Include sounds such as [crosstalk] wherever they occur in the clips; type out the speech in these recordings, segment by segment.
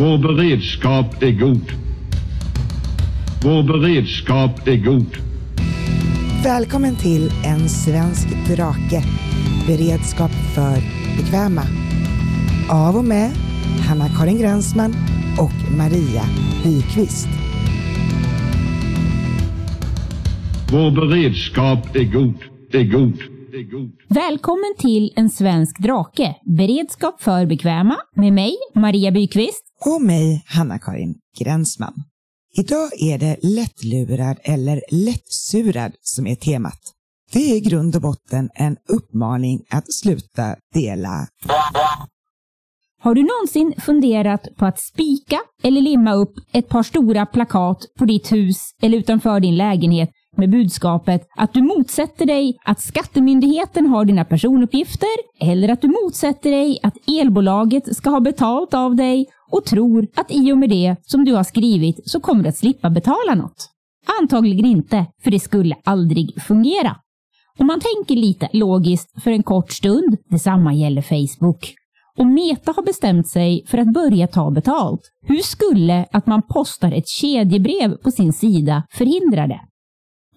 Vår beredskap är god. Vår beredskap är god. Välkommen till En svensk drake. Beredskap för bekväma. Av och med Hanna-Karin Gränsman och Maria Byqvist. Vår beredskap är god. Är god. Är god. Välkommen till En svensk drake, beredskap för bekväma, med mig, Maria Byqvist. Och mig, Hanna-Karin Gränsman. Idag är det lättlurad eller lättsurad som är temat. Det är i grund och botten en uppmaning att sluta dela. Har du någonsin funderat på att spika eller limma upp ett par stora plakat på ditt hus eller utanför din lägenhet med budskapet att du motsätter dig att Skattemyndigheten har dina personuppgifter eller att du motsätter dig att elbolaget ska ha betalt av dig och tror att i och med det som du har skrivit så kommer du att slippa betala något. Antagligen inte, för det skulle aldrig fungera. Om man tänker lite logiskt för en kort stund, detsamma gäller Facebook. Och Meta har bestämt sig för att börja ta betalt. Hur skulle att man postar ett kedjebrev på sin sida förhindra det?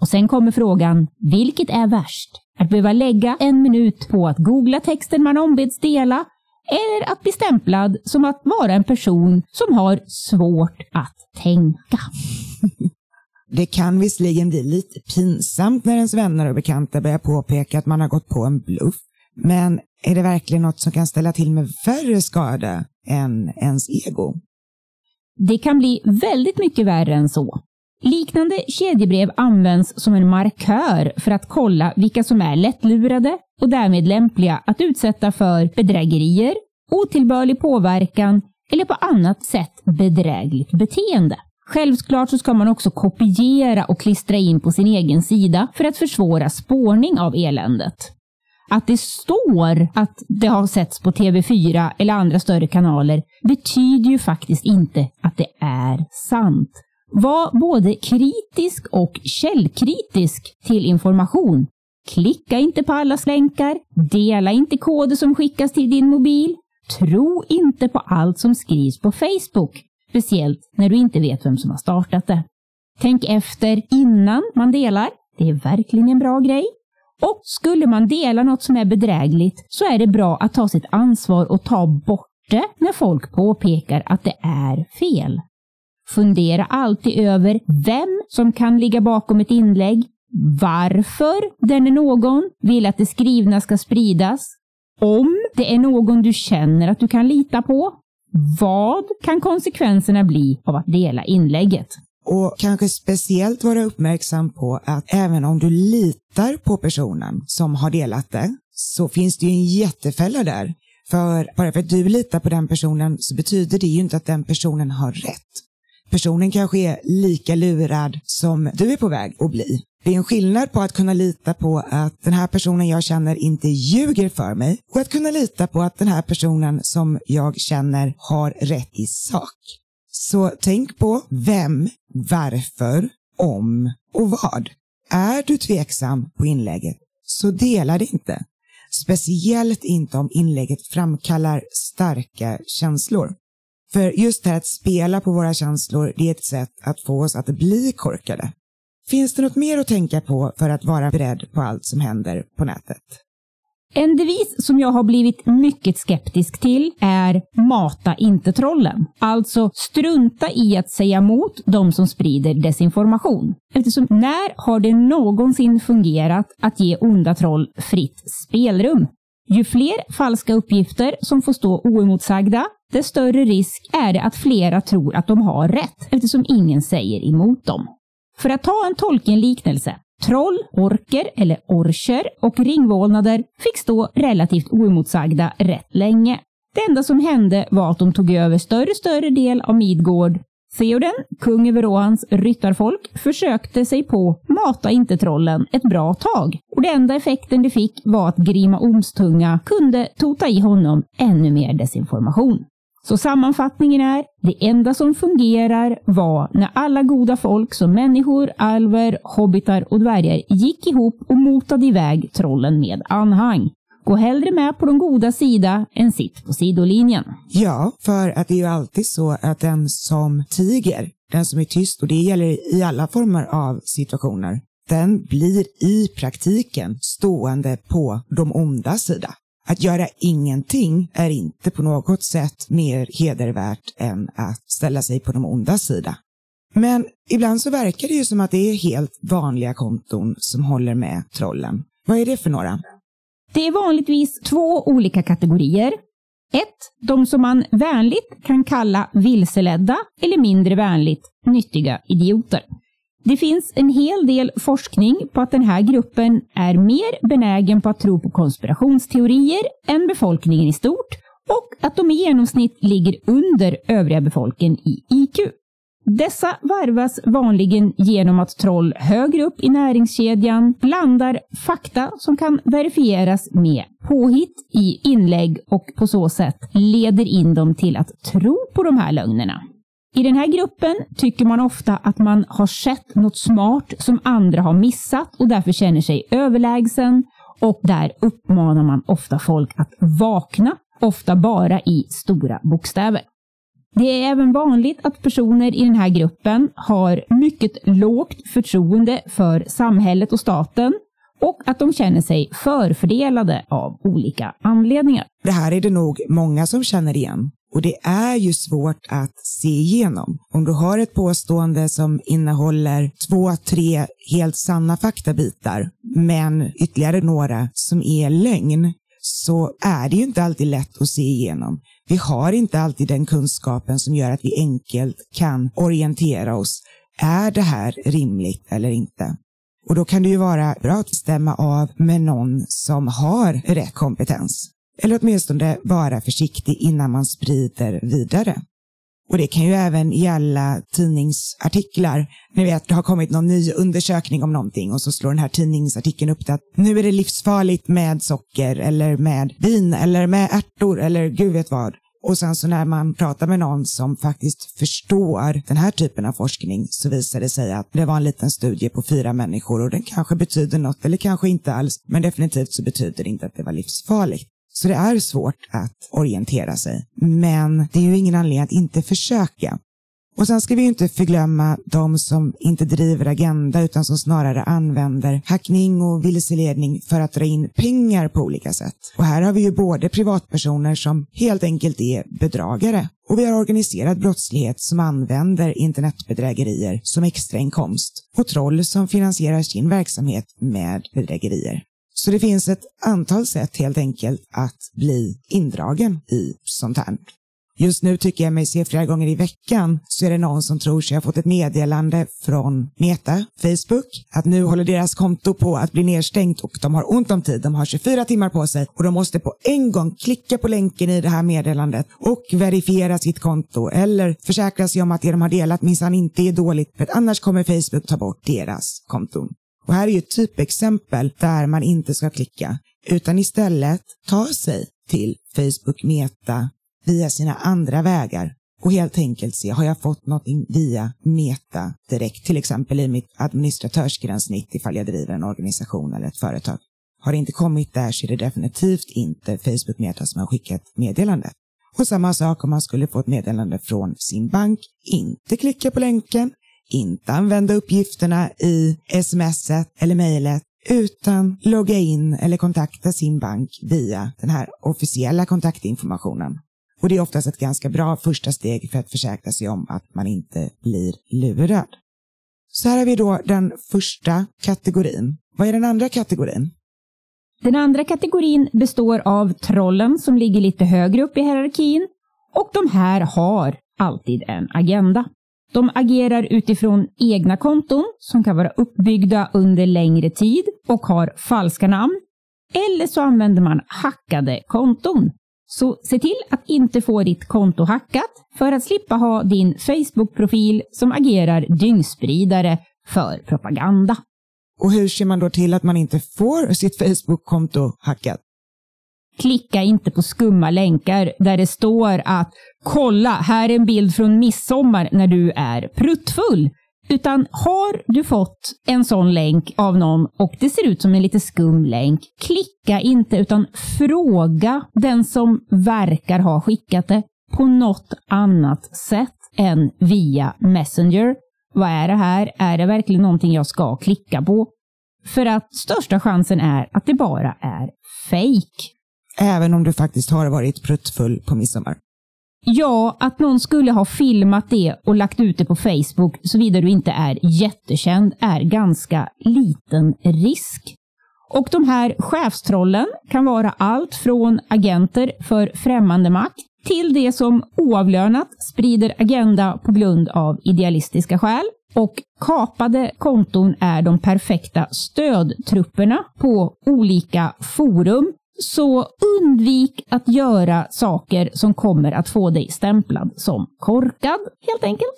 Och sen kommer frågan, vilket är värst? Att behöva lägga en minut på att googla texten man ombeds dela eller att bli stämplad som att vara en person som har svårt att tänka. [laughs] Det kan visserligen bli lite pinsamt när ens vänner och bekanta börjar påpeka att man har gått på en bluff. Men är det verkligen något som kan ställa till med färre skada än ens ego? Det kan bli väldigt mycket värre än så. Liknande kedjebrev används som en markör för att kolla vilka som är lättlurade och därmed lämpliga att utsätta för bedrägerier, otillbörlig påverkan eller på annat sätt bedrägligt beteende. Självklart så ska man också kopiera och klistra in på sin egen sida för att försvåra spårning av eländet. Att det står att det har setts på TV4 eller andra större kanaler betyder ju faktiskt inte att det är sant. Var både kritisk och källkritisk till information. Klicka inte på alla länkar. Dela inte koder som skickas till din mobil. Tro inte på allt som skrivs på Facebook. Speciellt när du inte vet vem som har startat det. Tänk efter innan man delar. Det är verkligen en bra grej. Och skulle man dela något som är bedrägligt så är det bra att ta sitt ansvar och ta bort det när folk påpekar att det är fel. Fundera alltid över vem som kan ligga bakom ett inlägg, varför den är någon vill att det skrivna ska spridas, om det är någon du känner att du kan lita på, vad kan konsekvenserna bli av att dela inlägget? Och kanske speciellt vara uppmärksam på att även om du litar på personen som har delat det så finns det ju en jättefälla där. För bara för att du litar på den personen så betyder det ju inte att den personen har rätt. Personen kanske är lika lurad som du är på väg att bli. Det är en skillnad på att kunna lita på att den här personen jag känner inte ljuger för mig och att kunna lita på att den här personen som jag känner har rätt i sak. Så tänk på vem, varför, om och vad. Är du tveksam på inlägget, så dela det inte. Speciellt inte om inlägget framkallar starka känslor. För just det här att spela på våra känslor, det är ett sätt att få oss att bli korkade. Finns det något mer att tänka på för att vara beredd på allt som händer på nätet? En devis som jag har blivit mycket skeptisk till är mata inte trollen. Alltså strunta i att säga emot de som sprider desinformation. Eftersom när har det någonsin fungerat att ge onda troll fritt spelrum? Ju fler falska uppgifter som får stå oemotsagda, desto större risk är det att flera tror att de har rätt eftersom ingen säger emot dem. För att ta en Tolkien-liknelse. Troll, orker eller orcher och ringvålnader fick stå relativt oemotsagda rätt länge. Det enda som hände var att de tog över större större del av Midgård. Theoden, kung över Rohans ryttarfolk, försökte sig på Mata inte trollen ett bra tag. Och det enda effekten det fick var att Grima Ormstunga kunde tota i honom ännu mer desinformation. Så sammanfattningen är, det enda som fungerar var när alla goda folk som människor, alver, hobbitar och dvärgar gick ihop och motade iväg trollen med anhang. Gå hellre med på de goda sida än sitt på sidolinjen. Ja, för att det är ju alltid så att den som tiger, den som är tyst, och det gäller i alla former av situationer, den blir i praktiken stående på de onda sida. Att göra ingenting är inte på något sätt mer hedervärt än att ställa sig på de onda sida. Men ibland så verkar det ju som att det är helt vanliga konton som håller med trollen. Vad är det för några? Det är vanligtvis två olika kategorier. Ett, de som man vänligt kan kalla vilseledda eller mindre vänligt nyttiga idioter. Det finns en hel del forskning på att den här gruppen är mer benägen på att tro på konspirationsteorier än befolkningen i stort och att de i genomsnitt ligger under övriga befolkningen i IQ. Dessa varvas vanligen genom att troll högre upp i näringskedjan blandar fakta som kan verifieras med påhitt i inlägg och på så sätt leder in dem till att tro på de här lögnerna. I den här gruppen tycker man ofta att man har sett något smart som andra har missat och därför känner sig överlägsen och där uppmanar man ofta folk att vakna, ofta bara i stora bokstäver. Det är även vanligt att personer i den här gruppen har mycket lågt förtroende för samhället och staten och att de känner sig förfördelade av olika anledningar. Det här är det nog många som känner igen. Och det är ju svårt att se igenom. Om du har ett påstående som innehåller två, tre helt sanna faktabitar, men ytterligare några som är lögn, så är det ju inte alltid lätt att se igenom. Vi har inte alltid den kunskapen som gör att vi enkelt kan orientera oss. Är det här rimligt eller inte? Och då kan det ju vara bra att stämma av med någon som har rätt kompetens. Eller åtminstone vara försiktig innan man sprider vidare. Och det kan ju även gälla tidningsartiklar. Ni vet, det har kommit någon ny undersökning om någonting och så slår den här tidningsartikeln upp det att nu är det livsfarligt med socker eller med vin eller med ärtor eller gud vet vad. Och sen så när man pratar med någon som faktiskt förstår den här typen av forskning så visar det sig att det var en liten studie på fyra människor och den kanske betyder något eller kanske inte alls. Men definitivt så betyder det inte att det var livsfarligt. Så det är svårt att orientera sig. Men det är ju ingen anledning att inte försöka. Och sen ska vi ju inte förglömma de som inte driver agenda utan som snarare använder hackning och vilseledning för att dra in pengar på olika sätt. Och här har vi ju både privatpersoner som helt enkelt är bedragare och vi har organiserad brottslighet som använder internetbedrägerier som extrainkomst och troll som finansierar sin verksamhet med bedrägerier. Så det finns ett antal sätt helt enkelt att bli indragen i sånt här. Just nu tycker jag mig se flera gånger i veckan så är det någon som tror sig ha fått ett meddelande från Meta, Facebook, att nu håller deras konto på att bli nedstängt och de har ont om tid. De har 24 timmar på sig och de måste på en gång klicka på länken i det här meddelandet och verifiera sitt konto eller försäkra sig om att det de har delat minsann inte är dåligt för att annars kommer Facebook ta bort deras konton. Och här är ju ett typexempel där man inte ska klicka utan istället ta sig till Facebook Meta via sina andra vägar och helt enkelt se, har jag fått någonting via Meta direkt, till exempel i mitt administratörsgränssnitt ifall jag driver en organisation eller ett företag. Har det inte kommit där så är det definitivt inte Facebook Meta som har skickat meddelandet. Och samma sak om man skulle få ett meddelande från sin bank, inte klicka på länken, inte använda uppgifterna i smset eller mejlet utan logga in eller kontakta sin bank via den här officiella kontaktinformationen. Och det är oftast ett ganska bra första steg för att försäkra sig om att man inte blir lurad. Så här har vi då den första kategorin. Vad är den andra kategorin? Den andra kategorin består av trollen som ligger lite högre upp i hierarkin och de här har alltid en agenda. De agerar utifrån egna konton som kan vara uppbyggda under längre tid och har falska namn. Eller så använder man hackade konton. Så se till att inte få ditt konto hackat för att slippa ha din Facebook-profil som agerar dyngspridare för propaganda. Och hur ser man då till att man inte får sitt Facebook-konto hackat? Klicka inte på skumma länkar där det står att “Kolla, här är en bild från midsommar när du är pruttfull” Utan har du fått en sån länk av någon och det ser ut som en lite skum länk, klicka inte utan fråga den som verkar ha skickat det på något annat sätt än via Messenger. Vad är det här? Är det verkligen någonting jag ska klicka på? För att största chansen är att det bara är fake. Även om du faktiskt har varit pruttfull på midsommar. Ja, att någon skulle ha filmat det och lagt ut det på Facebook, såvida du inte är jättekänd, är ganska liten risk. Och de här chefstrollen kan vara allt från agenter för främmande makt till det som oavlönat sprider agenda på grund av idealistiska skäl. Och kapade konton är de perfekta stödtrupperna på olika forum så undvik att göra saker som kommer att få dig stämplad som korkad, helt enkelt.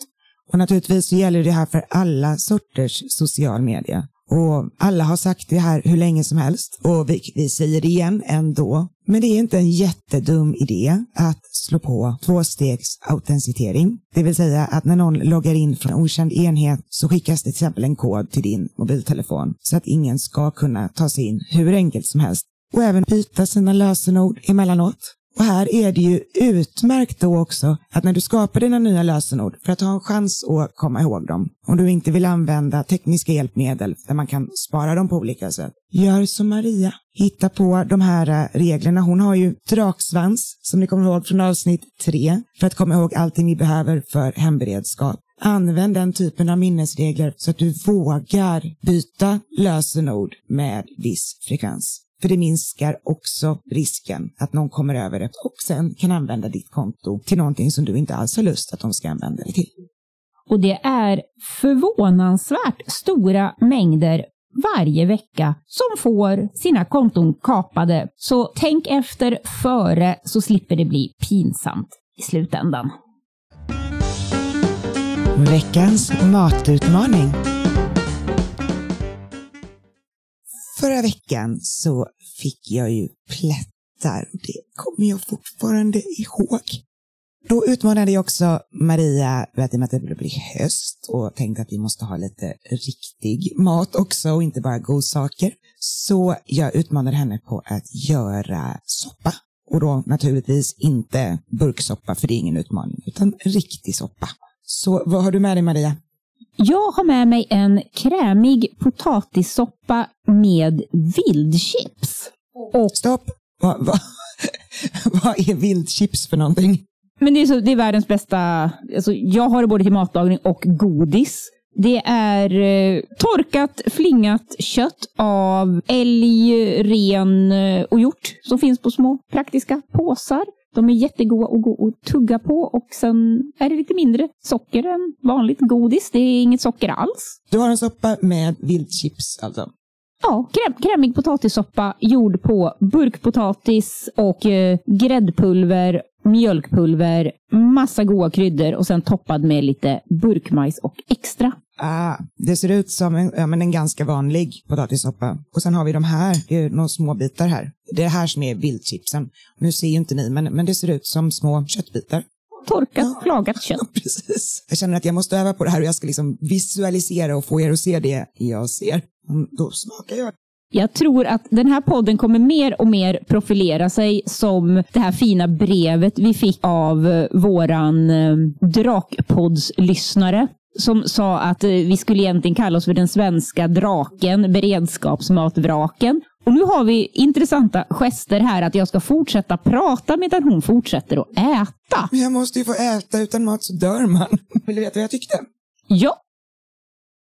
Och naturligtvis så gäller det här för alla sorters social media. Och alla har sagt det här hur länge som helst och vi, vi säger det igen ändå. Men det är inte en jättedum idé att slå på tvåstegsautentisering. Det vill säga att när någon loggar in från en okänd enhet så skickas det till exempel en kod till din mobiltelefon så att ingen ska kunna ta sig in hur enkelt som helst och även byta sina lösenord emellanåt. Och här är det ju utmärkt då också att när du skapar dina nya lösenord för att ha en chans att komma ihåg dem, om du inte vill använda tekniska hjälpmedel där man kan spara dem på olika sätt, gör som Maria. Hitta på de här eh, reglerna. Hon har ju draksvans som ni kommer ihåg från avsnitt tre för att komma ihåg allting vi behöver för hemberedskap. Använd den typen av minnesregler så att du vågar byta lösenord med viss frekvens. För det minskar också risken att någon kommer över det och sen kan använda ditt konto till någonting som du inte alls har lust att de ska använda det till. Och det är förvånansvärt stora mängder varje vecka som får sina konton kapade. Så tänk efter före så slipper det bli pinsamt i slutändan. Veckans matutmaning. Förra veckan så fick jag ju plättar. Det kommer jag fortfarande ihåg. Då utmanade jag också Maria, med att det blir höst och tänkte att vi måste ha lite riktig mat också och inte bara godsaker. Så jag utmanade henne på att göra soppa. Och då naturligtvis inte burksoppa, för det är ingen utmaning, utan riktig soppa. Så vad har du med dig Maria? Jag har med mig en krämig potatissoppa med vildchips. Och... Stopp! Vad va, va [laughs] är vildchips för någonting? Men det är, så, det är världens bästa... Alltså, jag har det både till matlagning och godis. Det är eh, torkat, flingat kött av älg, ren eh, och hjort som finns på små praktiska påsar. De är jättegoda att gå och tugga på och sen är det lite mindre socker än vanligt godis. Det är inget socker alls. Du har en soppa med vildchips alltså? Ja, kräm, krämig potatissoppa gjord på burkpotatis och eh, gräddpulver, mjölkpulver, massa goda kryddor och sen toppad med lite burkmajs och extra. Ah, det ser ut som en, ja, men en ganska vanlig potatissoppa. Och sen har vi de här, det är några små bitar här. Det är det här som är vildchipsen. Nu ser ju inte ni, men, men det ser ut som små köttbitar. Torkat, ja. flagat kött. [laughs] Precis. Jag känner att jag måste öva på det här och jag ska liksom visualisera och få er att se det jag ser. Mm, då smakar jag. Jag tror att den här podden kommer mer och mer profilera sig som det här fina brevet vi fick av eh, våran eh, Drakpodds-lyssnare som sa att eh, vi skulle egentligen kalla oss för den svenska draken, beredskapsmatvraken. Och nu har vi intressanta gester här att jag ska fortsätta prata medan hon fortsätter att äta. Men jag måste ju få äta, utan mat så dör man. [laughs] Vill du veta vad jag tyckte? Ja.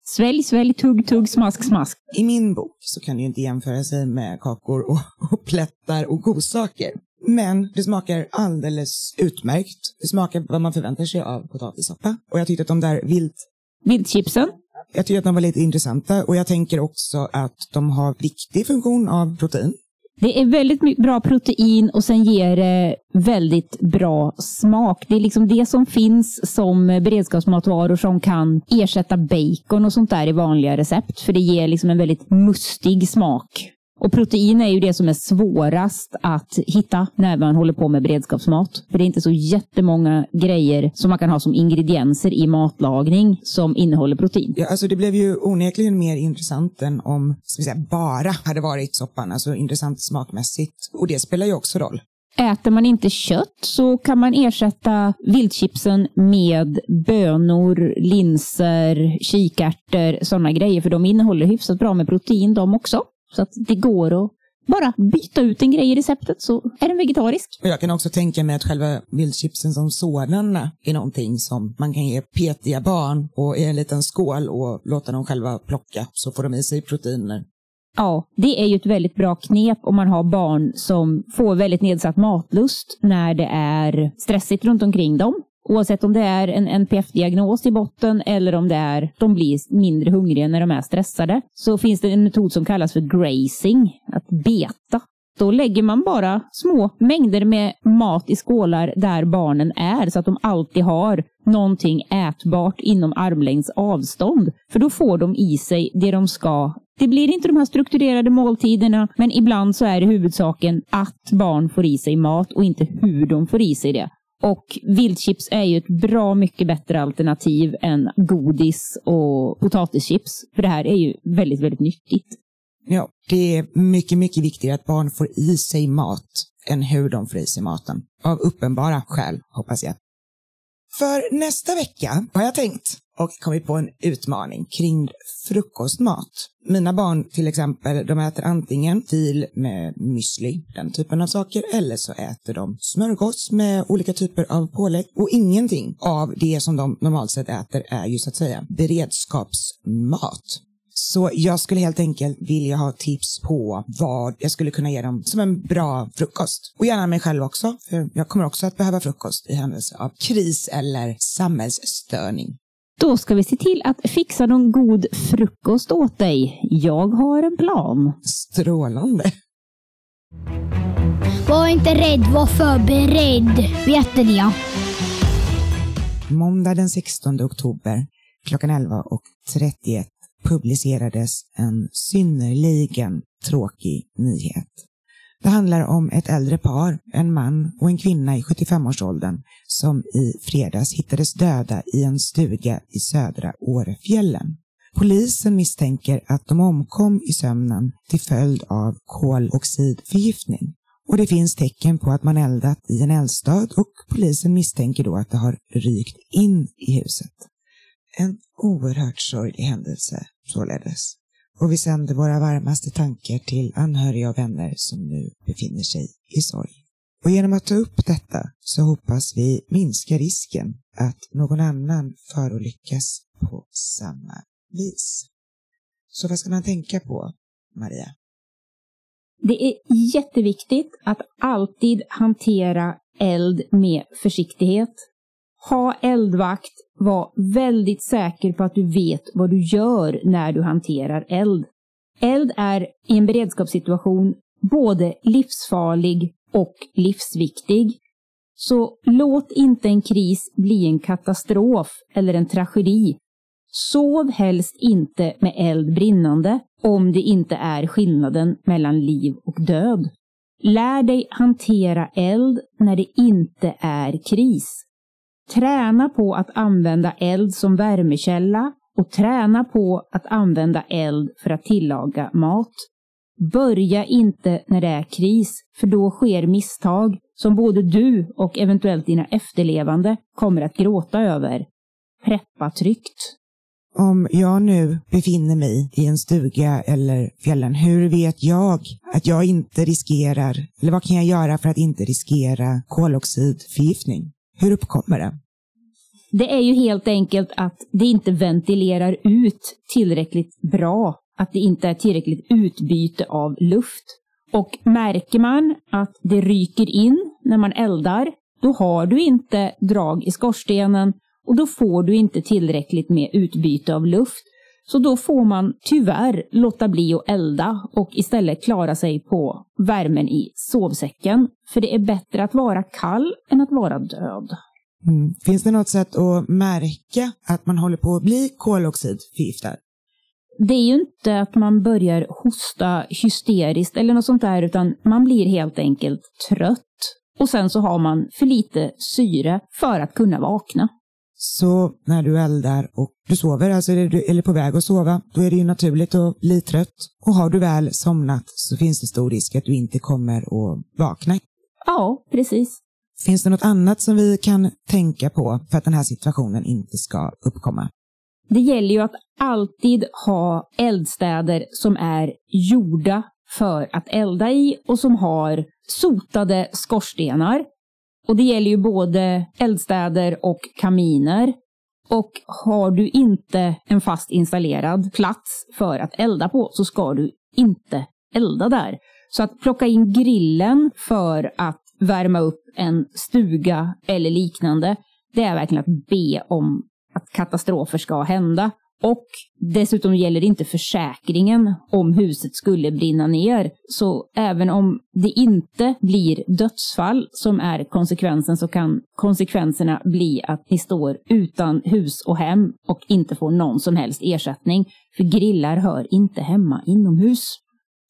Svälj, svälj, tugg, tugg, smask, smask. I min bok så kan det ju inte jämföra sig med kakor och, [laughs] och plättar och godsaker. Men det smakar alldeles utmärkt. Det smakar vad man förväntar sig av potatissoppa. Och jag tyckte att de där vilt... Vildchipsen? Jag tycker att de var lite intressanta och jag tänker också att de har viktig funktion av protein. Det är väldigt bra protein och sen ger det väldigt bra smak. Det är liksom det som finns som beredskapsmatvaror som kan ersätta bacon och sånt där i vanliga recept. För det ger liksom en väldigt mustig smak. Och protein är ju det som är svårast att hitta när man håller på med beredskapsmat. För det är inte så jättemånga grejer som man kan ha som ingredienser i matlagning som innehåller protein. Ja, alltså det blev ju onekligen mer intressant än om ska säga, bara hade varit soppan, alltså intressant smakmässigt. Och det spelar ju också roll. Äter man inte kött så kan man ersätta viltchipsen med bönor, linser, kikärtor, sådana grejer. För de innehåller hyfsat bra med protein de också. Så att det går att bara byta ut en grej i receptet så är den vegetarisk. Jag kan också tänka mig att själva viltchipsen som sådana är någonting som man kan ge petiga barn och i en liten skål och låta dem själva plocka så får de i sig proteiner. Ja, det är ju ett väldigt bra knep om man har barn som får väldigt nedsatt matlust när det är stressigt runt omkring dem. Oavsett om det är en NPF-diagnos i botten eller om det är de blir mindre hungriga när de är stressade. Så finns det en metod som kallas för grazing, att beta. Då lägger man bara små mängder med mat i skålar där barnen är så att de alltid har någonting ätbart inom armlängds avstånd. För då får de i sig det de ska. Det blir inte de här strukturerade måltiderna, men ibland så är det huvudsaken att barn får i sig mat och inte hur de får i sig det. Och viltchips är ju ett bra mycket bättre alternativ än godis och potatischips. För det här är ju väldigt, väldigt nyttigt. Ja, det är mycket, mycket viktigare att barn får i sig mat än hur de får i sig maten. Av uppenbara skäl, hoppas jag. För nästa vecka har jag tänkt och kommit på en utmaning kring frukostmat. Mina barn till exempel, de äter antingen fil med müsli, den typen av saker, eller så äter de smörgås med olika typer av pålägg. Och ingenting av det som de normalt sett äter är ju så att säga beredskapsmat. Så jag skulle helt enkelt vilja ha tips på vad jag skulle kunna ge dem som en bra frukost. Och gärna mig själv också, för jag kommer också att behöva frukost i händelse av kris eller samhällsstörning. Då ska vi se till att fixa någon god frukost åt dig. Jag har en plan. Strålande. Var inte rädd, var förberedd. Vet ni ja. Måndag den 16 oktober klockan 11.31 publicerades en synnerligen tråkig nyhet. Det handlar om ett äldre par, en man och en kvinna i 75-årsåldern som i fredags hittades döda i en stuga i södra Årefjällen. Polisen misstänker att de omkom i sömnen till följd av koloxidförgiftning. Och det finns tecken på att man eldat i en eldstad och polisen misstänker då att det har rykt in i huset. En oerhört sorglig händelse således. Och vi sänder våra varmaste tankar till anhöriga och vänner som nu befinner sig i sorg. Och genom att ta upp detta så hoppas vi minska risken att någon annan förolyckas på samma vis. Så vad ska man tänka på, Maria? Det är jätteviktigt att alltid hantera eld med försiktighet. Ha eldvakt, var väldigt säker på att du vet vad du gör när du hanterar eld. Eld är i en beredskapssituation både livsfarlig och livsviktig. Så låt inte en kris bli en katastrof eller en tragedi. Sov helst inte med eld brinnande om det inte är skillnaden mellan liv och död. Lär dig hantera eld när det inte är kris. Träna på att använda eld som värmekälla och träna på att använda eld för att tillaga mat. Börja inte när det är kris, för då sker misstag som både du och eventuellt dina efterlevande kommer att gråta över. Preppa tryggt. Om jag nu befinner mig i en stuga eller fjällen, hur vet jag att jag inte riskerar, eller vad kan jag göra för att inte riskera koloxidförgiftning? Hur uppkommer det? Det är ju helt enkelt att det inte ventilerar ut tillräckligt bra, att det inte är tillräckligt utbyte av luft. Och märker man att det ryker in när man eldar, då har du inte drag i skorstenen och då får du inte tillräckligt med utbyte av luft. Så då får man tyvärr låta bli att elda och istället klara sig på värmen i sovsäcken. För det är bättre att vara kall än att vara död. Mm. Finns det något sätt att märka att man håller på att bli koloxidförgiftad? det är ju inte att man börjar hosta hysteriskt eller något sånt där, utan man blir helt enkelt trött. Och sen så har man för lite syre för att kunna vakna. Så när du eldar och du sover, alltså du, eller på väg att sova, då är det ju naturligt att bli trött. Och har du väl somnat så finns det stor risk att du inte kommer att vakna. Ja, precis. Finns det något annat som vi kan tänka på för att den här situationen inte ska uppkomma? Det gäller ju att alltid ha eldstäder som är gjorda för att elda i och som har sotade skorstenar. Och det gäller ju både eldstäder och kaminer. Och har du inte en fast installerad plats för att elda på så ska du inte elda där. Så att plocka in grillen för att värma upp en stuga eller liknande, det är verkligen att be om att katastrofer ska hända. Och dessutom gäller inte försäkringen om huset skulle brinna ner. Så även om det inte blir dödsfall som är konsekvensen så kan konsekvenserna bli att ni står utan hus och hem och inte får någon som helst ersättning. För grillar hör inte hemma inomhus.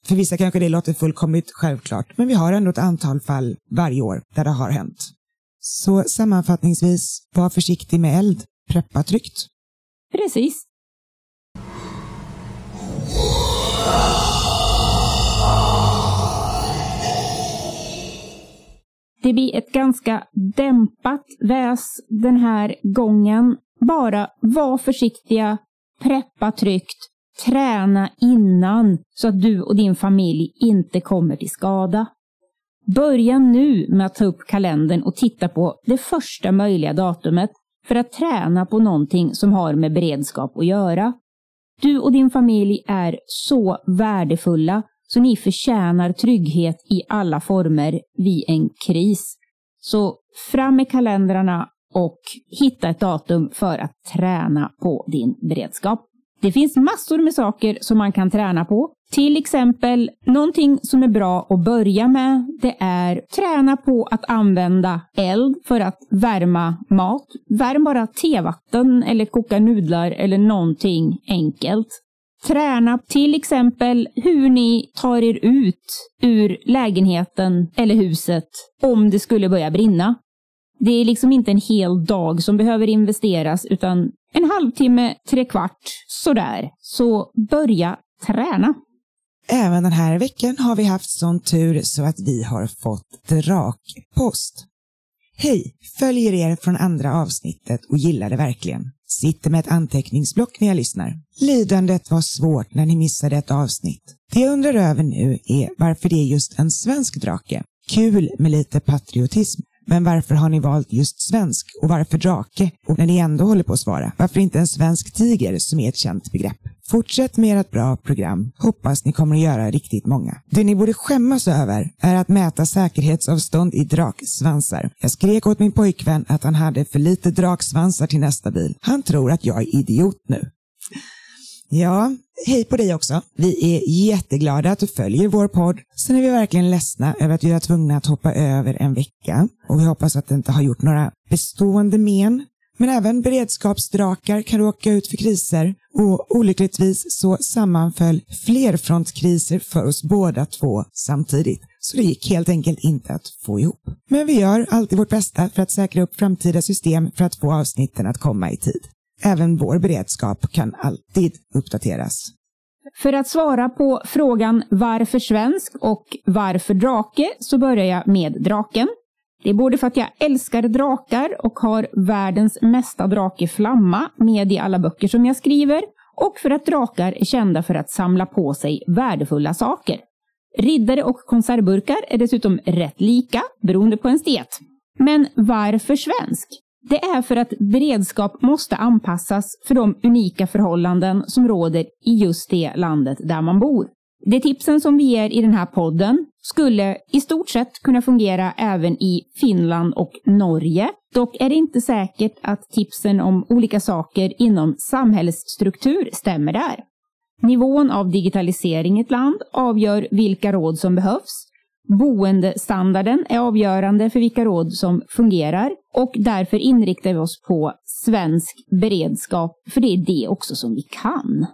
För vissa kanske det låter fullkomligt självklart, men vi har ändå ett antal fall varje år där det har hänt. Så sammanfattningsvis, var försiktig med eld, preppa tryggt. Precis. Det blir ett ganska dämpat väs den här gången. Bara var försiktiga, preppa tryggt, träna innan så att du och din familj inte kommer till skada. Börja nu med att ta upp kalendern och titta på det första möjliga datumet för att träna på någonting som har med beredskap att göra. Du och din familj är så värdefulla så ni förtjänar trygghet i alla former vid en kris. Så fram med kalendrarna och hitta ett datum för att träna på din beredskap. Det finns massor med saker som man kan träna på. Till exempel, någonting som är bra att börja med, det är träna på att använda eld för att värma mat. Värm bara tevatten eller koka nudlar eller någonting enkelt. Träna till exempel hur ni tar er ut ur lägenheten eller huset om det skulle börja brinna. Det är liksom inte en hel dag som behöver investeras utan en halvtimme, tre kvart, sådär. Så börja träna. Även den här veckan har vi haft sån tur så att vi har fått drakpost. Hej! Följer er från andra avsnittet och gillar det verkligen. Sitter med ett anteckningsblock när jag lyssnar. Lidandet var svårt när ni missade ett avsnitt. Det jag undrar över nu är varför det är just en svensk drake. Kul med lite patriotism. Men varför har ni valt just svensk och varför drake? Och när ni ändå håller på att svara, varför inte en svensk tiger som är ett känt begrepp? Fortsätt med ert bra program. Hoppas ni kommer att göra riktigt många. Det ni borde skämmas över är att mäta säkerhetsavstånd i draksvansar. Jag skrek åt min pojkvän att han hade för lite draksvansar till nästa bil. Han tror att jag är idiot nu. Ja, hej på dig också. Vi är jätteglada att du följer vår podd. Sen är vi verkligen ledsna över att vi var tvungna att hoppa över en vecka och vi hoppas att det inte har gjort några bestående men. Men även beredskapsdrakar kan råka ut för kriser och olyckligtvis så sammanföll flerfrontkriser för oss båda två samtidigt. Så det gick helt enkelt inte att få ihop. Men vi gör alltid vårt bästa för att säkra upp framtida system för att få avsnitten att komma i tid. Även vår beredskap kan alltid uppdateras. För att svara på frågan varför svensk och varför drake så börjar jag med draken. Det är både för att jag älskar drakar och har världens mesta drake Flamma med i alla böcker som jag skriver och för att drakar är kända för att samla på sig värdefulla saker. Riddare och konservburkar är dessutom rätt lika beroende på en diet. Men varför svensk? Det är för att beredskap måste anpassas för de unika förhållanden som råder i just det landet där man bor. De tipsen som vi ger i den här podden skulle i stort sett kunna fungera även i Finland och Norge. Dock är det inte säkert att tipsen om olika saker inom samhällsstruktur stämmer där. Nivån av digitalisering i ett land avgör vilka råd som behövs Boendestandarden är avgörande för vilka råd som fungerar och därför inriktar vi oss på svensk beredskap, för det är det också som vi kan.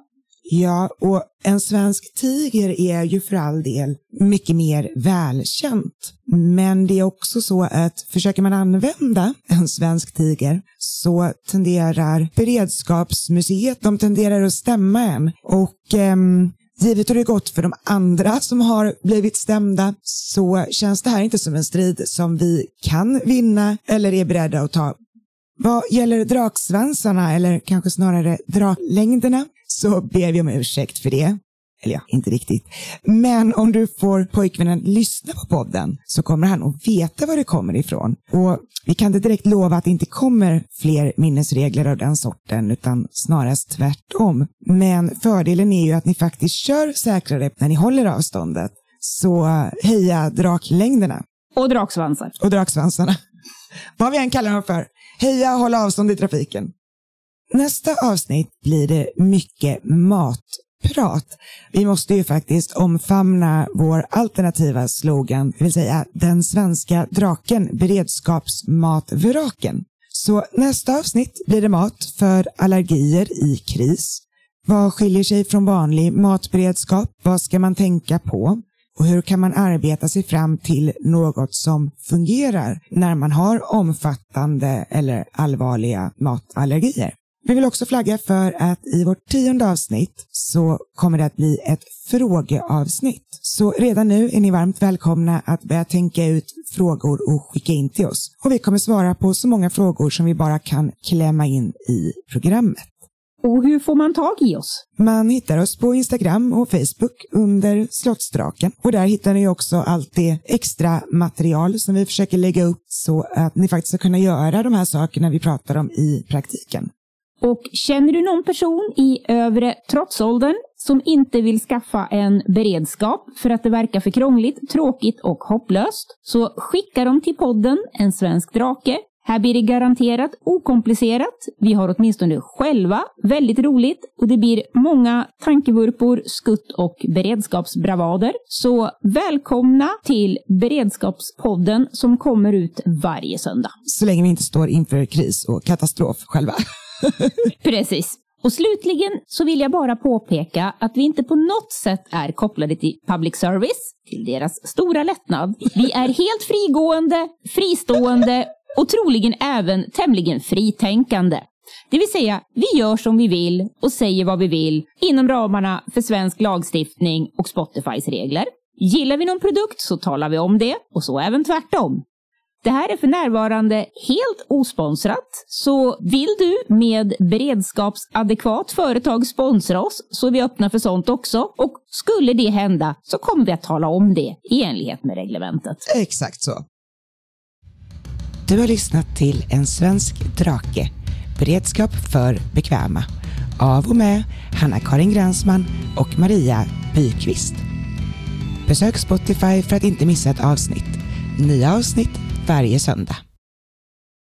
Ja, och en svensk tiger är ju för all del mycket mer välkänt. Men det är också så att försöker man använda en svensk tiger så tenderar beredskapsmuseet, de tenderar att stämma en. Och ehm, Givet hur det gått för de andra som har blivit stämda så känns det här inte som en strid som vi kan vinna eller är beredda att ta. Vad gäller draksvansarna, eller kanske snarare draklängderna, så ber vi om ursäkt för det. Eller ja, inte riktigt. Men om du får pojkvännen lyssna på podden så kommer han att veta var det kommer ifrån. Och vi kan inte direkt lova att det inte kommer fler minnesregler av den sorten, utan snarast tvärtom. Men fördelen är ju att ni faktiskt kör säkrare när ni håller avståndet. Så heja draklängderna. Och draksvansar. Och draksvansarna. [laughs] Vad vi än kallar dem för. Heja håll avstånd i trafiken. Nästa avsnitt blir det mycket matprat. Vi måste ju faktiskt omfamna vår alternativa slogan, det vill säga den svenska draken, beredskapsmatvraken. Så nästa avsnitt blir det mat för allergier i kris. Vad skiljer sig från vanlig matberedskap? Vad ska man tänka på? Och hur kan man arbeta sig fram till något som fungerar när man har omfattande eller allvarliga matallergier? Vi vill också flagga för att i vårt tionde avsnitt så kommer det att bli ett frågeavsnitt. Så redan nu är ni varmt välkomna att börja tänka ut frågor och skicka in till oss. Och vi kommer svara på så många frågor som vi bara kan klämma in i programmet. Och hur får man tag i oss? Man hittar oss på Instagram och Facebook under Slottsdraken. Och där hittar ni också allt det extra material som vi försöker lägga upp så att ni faktiskt ska kunna göra de här sakerna vi pratar om i praktiken. Och känner du någon person i övre trotsåldern som inte vill skaffa en beredskap för att det verkar för krångligt, tråkigt och hopplöst, så skicka dem till podden En svensk drake. Här blir det garanterat okomplicerat. Vi har åtminstone själva väldigt roligt och det blir många tankevurpor, skutt och beredskapsbravader. Så välkomna till Beredskapspodden som kommer ut varje söndag. Så länge vi inte står inför kris och katastrof själva. [laughs] Precis. Och slutligen så vill jag bara påpeka att vi inte på något sätt är kopplade till public service, till deras stora lättnad. Vi är helt frigående, fristående och troligen även tämligen fritänkande. Det vill säga, vi gör som vi vill och säger vad vi vill inom ramarna för svensk lagstiftning och Spotifys regler. Gillar vi någon produkt så talar vi om det och så även tvärtom. Det här är för närvarande helt osponsrat, så vill du med beredskapsadekvat företag sponsra oss så är vi öppna för sånt också. Och skulle det hända så kommer vi att tala om det i enlighet med reglementet. Exakt så. Du har lyssnat till En svensk drake, beredskap för bekväma, av och med Hanna-Karin Gränsman och Maria Byqvist. Besök Spotify för att inte missa ett avsnitt. Nya avsnitt varje söndag.